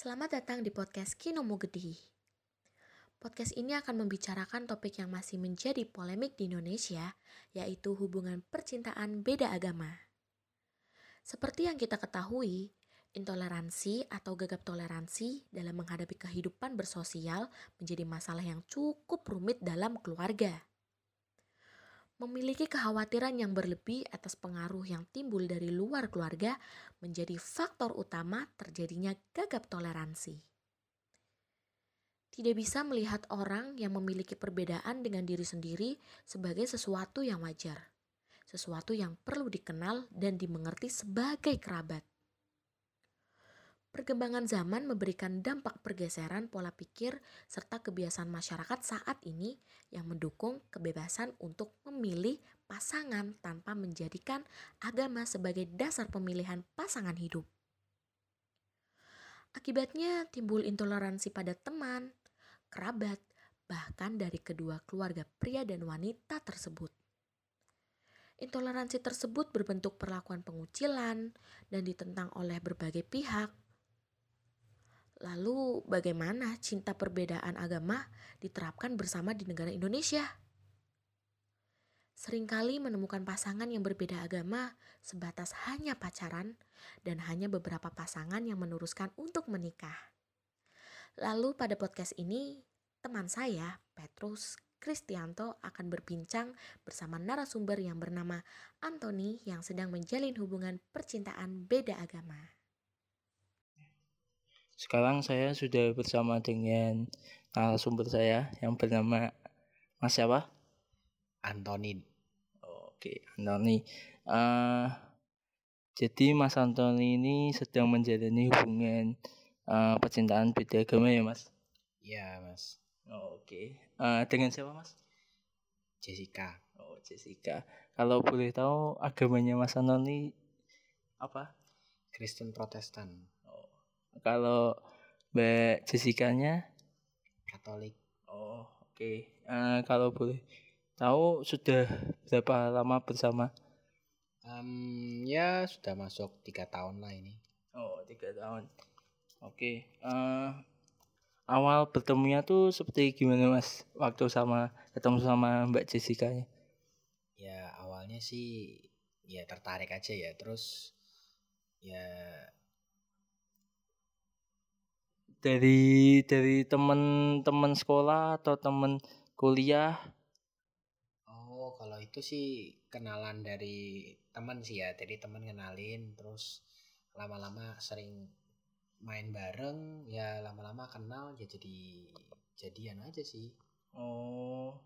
Selamat datang di podcast Kinomo Gede. Podcast ini akan membicarakan topik yang masih menjadi polemik di Indonesia, yaitu hubungan percintaan beda agama. Seperti yang kita ketahui, intoleransi atau gagap toleransi dalam menghadapi kehidupan bersosial menjadi masalah yang cukup rumit dalam keluarga memiliki kekhawatiran yang berlebih atas pengaruh yang timbul dari luar keluarga menjadi faktor utama terjadinya gagap toleransi. Tidak bisa melihat orang yang memiliki perbedaan dengan diri sendiri sebagai sesuatu yang wajar, sesuatu yang perlu dikenal dan dimengerti sebagai kerabat. Perkembangan zaman memberikan dampak pergeseran pola pikir serta kebiasaan masyarakat saat ini yang mendukung kebebasan untuk memilih pasangan tanpa menjadikan agama sebagai dasar pemilihan pasangan hidup. Akibatnya timbul intoleransi pada teman, kerabat, bahkan dari kedua keluarga pria dan wanita tersebut. Intoleransi tersebut berbentuk perlakuan pengucilan dan ditentang oleh berbagai pihak Lalu bagaimana cinta perbedaan agama diterapkan bersama di negara Indonesia? Seringkali menemukan pasangan yang berbeda agama sebatas hanya pacaran dan hanya beberapa pasangan yang meneruskan untuk menikah. Lalu pada podcast ini, teman saya, Petrus Kristianto akan berbincang bersama narasumber yang bernama Anthony yang sedang menjalin hubungan percintaan beda agama. Sekarang saya sudah bersama dengan narasumber saya yang bernama Mas siapa? Antonin. Oke, Antoni. Uh, jadi Mas Antoni ini sedang menjalani hubungan uh, percintaan beda agama ya Mas? Iya Mas. Oh, Oke. Okay. Uh, dengan siapa Mas? Jessica. Oh Jessica. Kalau boleh tahu agamanya Mas Antoni apa? Kristen Protestan. Kalau Mbak Jessica-nya Katolik. Oh, oke. Okay. Uh, eh, kalau boleh tahu sudah berapa lama bersama? Um, ya sudah masuk tiga tahun lah ini. Oh, tiga tahun. Oke. Okay. Uh, eh, awal bertemunya tuh seperti gimana mas? Waktu sama ketemu sama Mbak Jessica-nya? Ya awalnya sih ya tertarik aja ya. Terus ya dari dari teman-teman sekolah atau teman kuliah? Oh, kalau itu sih kenalan dari teman sih ya. Jadi teman kenalin terus lama-lama sering main bareng, ya lama-lama kenal ya jadi jadian aja sih. Oh.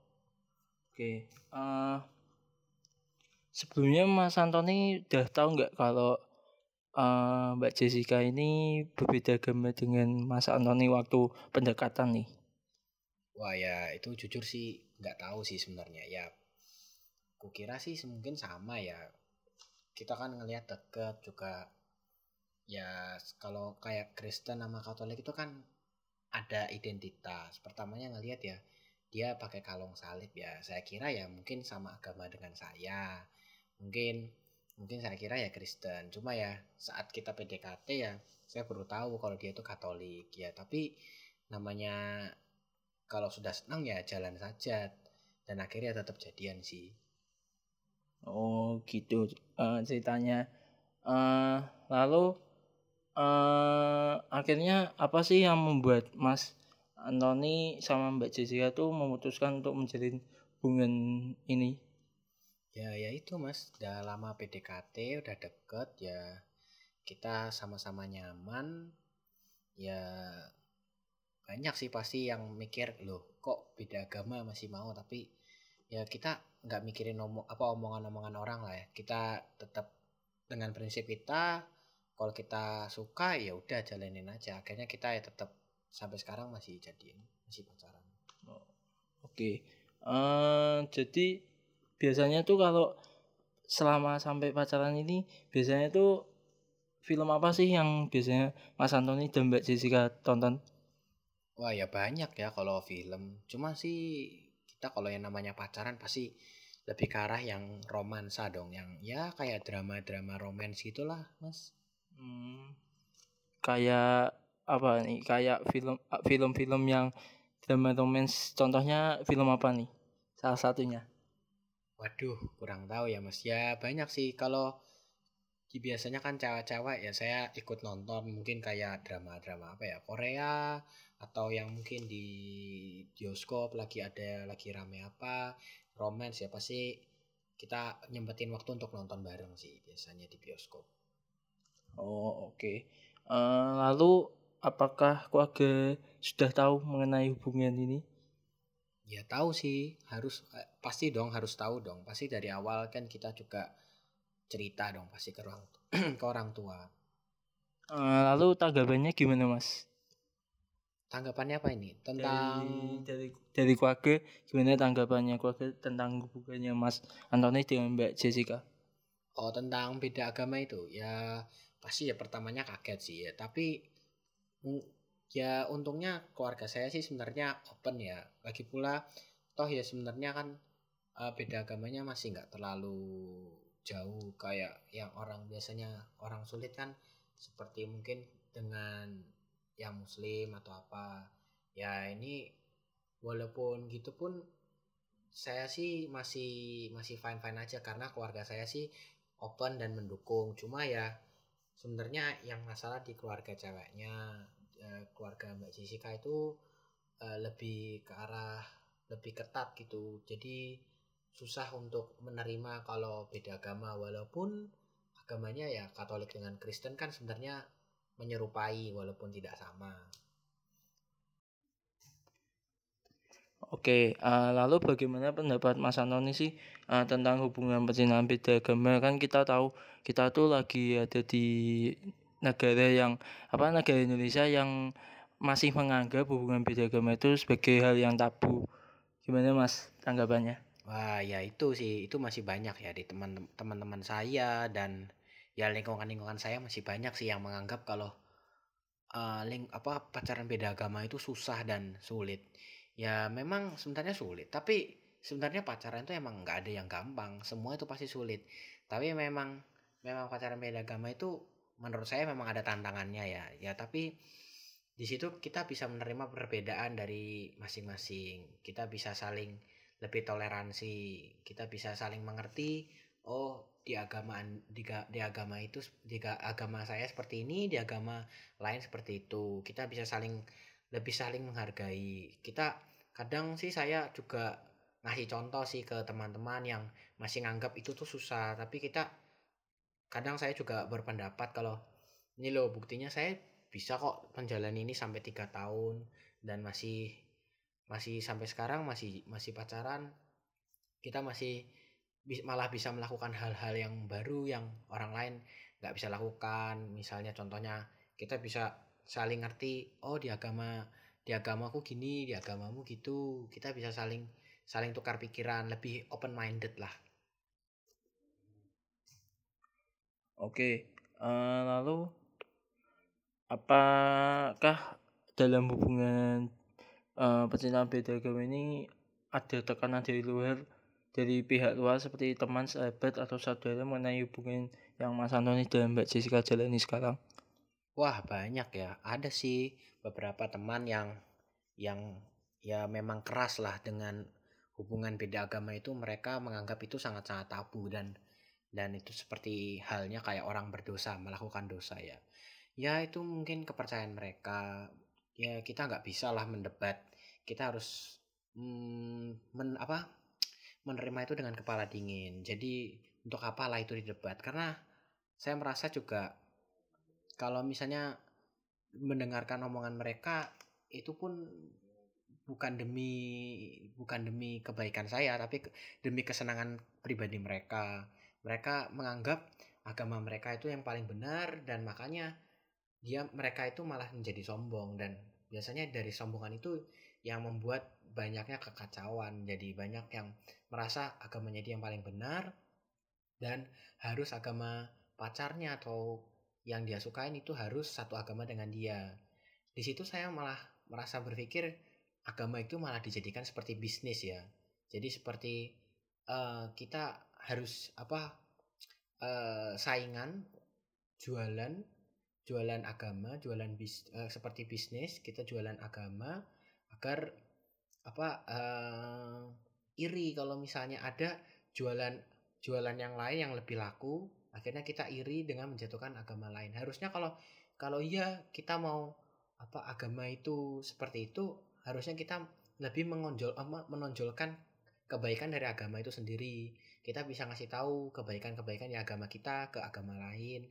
Oke. Okay. Uh, eh, sebelumnya Mas Antoni udah tahu nggak kalau uh, Mbak Jessica ini berbeda agama dengan Mas Antoni waktu pendekatan nih? Wah ya itu jujur sih nggak tahu sih sebenarnya ya. Kukira sih mungkin sama ya. Kita kan ngelihat deket juga ya kalau kayak Kristen sama Katolik itu kan ada identitas. Pertamanya ngelihat ya dia pakai kalung salib ya. Saya kira ya mungkin sama agama dengan saya. Mungkin mungkin saya kira ya Kristen. Cuma ya saat kita PDKT ya saya baru tahu kalau dia itu Katolik ya. Tapi namanya kalau sudah senang ya jalan saja. Dan akhirnya tetap jadian sih. Oh gitu. Uh, ceritanya. Uh, lalu uh, akhirnya apa sih yang membuat Mas Antoni sama Mbak Jessica tuh memutuskan untuk menjalin hubungan ini Ya ya itu mas, udah lama PDKT, udah deket ya kita sama-sama nyaman. Ya banyak sih pasti yang mikir loh kok beda agama masih mau? Tapi ya kita nggak mikirin omong apa omongan-omongan orang lah ya. Kita tetap dengan prinsip kita kalau kita suka ya udah jalanin aja. Akhirnya kita ya tetap sampai sekarang masih jadian masih pacaran. Oh, oke. Okay. uh, eh, jadi biasanya tuh kalau selama sampai pacaran ini biasanya tuh film apa sih yang biasanya Mas Antoni dan Mbak Jessica tonton? Wah ya banyak ya kalau film. Cuma sih kita kalau yang namanya pacaran pasti lebih ke arah yang romansa dong, yang ya kayak drama-drama romans gitulah, Mas. Hmm, kayak apa nih kayak film film-film yang drama romance contohnya film apa nih salah satunya Waduh, kurang tahu ya Mas. Ya banyak sih kalau biasanya kan cewek-cewek ya saya ikut nonton mungkin kayak drama-drama apa ya Korea atau yang mungkin di bioskop lagi ada lagi rame apa romance ya pasti kita nyempetin waktu untuk nonton bareng sih biasanya di bioskop. Oh oke. Okay. Uh, lalu apakah keluarga sudah tahu mengenai hubungan ini? Ya tahu sih, harus eh, pasti dong harus tahu dong. Pasti dari awal kan kita juga cerita dong pasti ke orang ke orang tua. Uh, lalu tanggapannya gimana mas? Tanggapannya apa ini? Tentang dari dari, dari keluarga gimana tanggapannya keluarga tentang hubungannya mas Antoni dengan Mbak Jessica? Oh tentang beda agama itu ya pasti ya pertamanya kaget sih ya tapi ya untungnya keluarga saya sih sebenarnya open ya. Lagi pula toh ya sebenarnya kan uh, beda agamanya masih nggak terlalu jauh kayak yang orang biasanya orang sulit kan. Seperti mungkin dengan yang muslim atau apa. Ya ini walaupun gitu pun saya sih masih masih fine fine aja karena keluarga saya sih open dan mendukung. Cuma ya sebenarnya yang masalah di keluarga ceweknya Eh, keluarga Mbak Jessica itu uh, lebih ke arah lebih ketat gitu jadi susah untuk menerima kalau beda agama walaupun agamanya ya Katolik dengan Kristen kan sebenarnya menyerupai walaupun tidak sama. Oke, uh, lalu bagaimana pendapat Mas Anoni sih uh, tentang hubungan percintaan beda agama? Kan kita tahu kita tuh lagi ada di negara yang apa negara Indonesia yang masih menganggap hubungan beda agama itu sebagai hal yang tabu. Gimana Mas tanggapannya? Wah, ya itu sih, itu masih banyak ya di teman-teman saya dan ya lingkungan-lingkungan saya masih banyak sih yang menganggap kalau uh, ling apa pacaran beda agama itu susah dan sulit. Ya memang sebenarnya sulit, tapi sebenarnya pacaran itu emang nggak ada yang gampang, semua itu pasti sulit. Tapi memang memang pacaran beda agama itu menurut saya memang ada tantangannya ya. Ya tapi di situ kita bisa menerima perbedaan dari masing-masing. Kita bisa saling lebih toleransi kita bisa saling mengerti oh di agama di, di agama itu di agama saya seperti ini di agama lain seperti itu. Kita bisa saling lebih saling menghargai. Kita kadang sih saya juga ngasih contoh sih ke teman-teman yang masih nganggap itu tuh susah tapi kita kadang saya juga berpendapat kalau ini loh buktinya saya bisa kok menjalani ini sampai tiga tahun dan masih masih sampai sekarang masih masih pacaran. Kita masih malah bisa melakukan hal-hal yang baru yang orang lain nggak bisa lakukan. Misalnya contohnya kita bisa saling ngerti oh di agama di agamaku gini di agamamu gitu. Kita bisa saling saling tukar pikiran lebih open minded lah Oke, uh, lalu apakah dalam hubungan uh, percintaan beda agama ini ada tekanan dari luar dari pihak luar seperti teman, sahabat atau saudara mengenai hubungan yang Mas Antoni dan Mbak Jessica jalani sekarang? Wah banyak ya, ada sih beberapa teman yang yang ya memang keras lah dengan hubungan beda agama itu mereka menganggap itu sangat-sangat tabu dan dan itu seperti halnya kayak orang berdosa melakukan dosa ya. Ya itu mungkin kepercayaan mereka. Ya kita nggak bisa lah mendebat. Kita harus hmm, men, apa menerima itu dengan kepala dingin. Jadi untuk apalah itu didebat? Karena saya merasa juga kalau misalnya mendengarkan omongan mereka itu pun bukan demi bukan demi kebaikan saya tapi demi kesenangan pribadi mereka mereka menganggap agama mereka itu yang paling benar dan makanya dia mereka itu malah menjadi sombong dan biasanya dari sombongan itu yang membuat banyaknya kekacauan jadi banyak yang merasa agamanya dia yang paling benar dan harus agama pacarnya atau yang dia sukain itu harus satu agama dengan dia. Di situ saya malah merasa berpikir agama itu malah dijadikan seperti bisnis ya. Jadi seperti uh, kita harus apa uh, saingan jualan jualan agama, jualan bis eh, seperti bisnis, kita jualan agama agar apa eh, iri kalau misalnya ada jualan jualan yang lain yang lebih laku, akhirnya kita iri dengan menjatuhkan agama lain. Harusnya kalau kalau iya kita mau apa agama itu seperti itu, harusnya kita lebih mengonjol apa, menonjolkan kebaikan dari agama itu sendiri. Kita bisa ngasih tahu kebaikan-kebaikan di agama kita ke agama lain.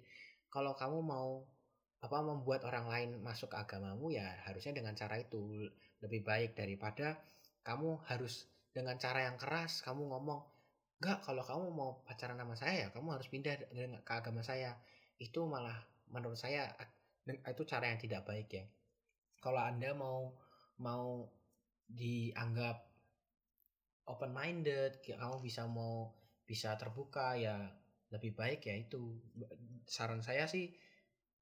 Kalau kamu mau apa membuat orang lain masuk ke agamamu ya harusnya dengan cara itu lebih baik daripada kamu harus dengan cara yang keras kamu ngomong enggak kalau kamu mau pacaran sama saya ya kamu harus pindah ke agama saya itu malah menurut saya itu cara yang tidak baik ya kalau anda mau mau dianggap open minded kamu bisa mau bisa terbuka ya lebih baik ya itu. Saran saya sih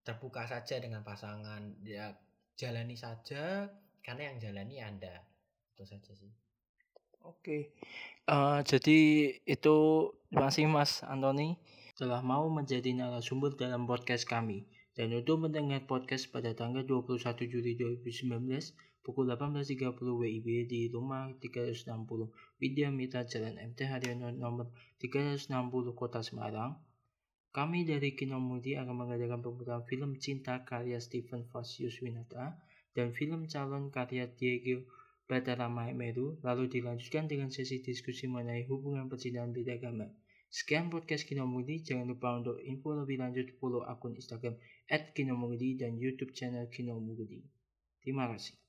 terbuka saja dengan pasangan ya jalani saja karena yang jalani anda. Itu saja sih. Oke, uh, jadi itu masih Mas Antoni telah mau menjadi narasumber dalam podcast kami. Dan untuk mendengar podcast pada tanggal 21 Juli 2019 pukul 18.30 WIB di rumah 360 Widya Mitra Jalan MT Haryono nomor 360 Kota Semarang. Kami dari Kinomudi akan mengadakan pemutaran film Cinta karya Stephen Fasius Winata dan film Calon karya Diego Batara Meru, lalu dilanjutkan dengan sesi diskusi mengenai hubungan percintaan beda agama. Sekian podcast Kinomudi, jangan lupa untuk info lebih lanjut follow akun Instagram Kinomudi dan YouTube channel Kinomudi. Terima kasih.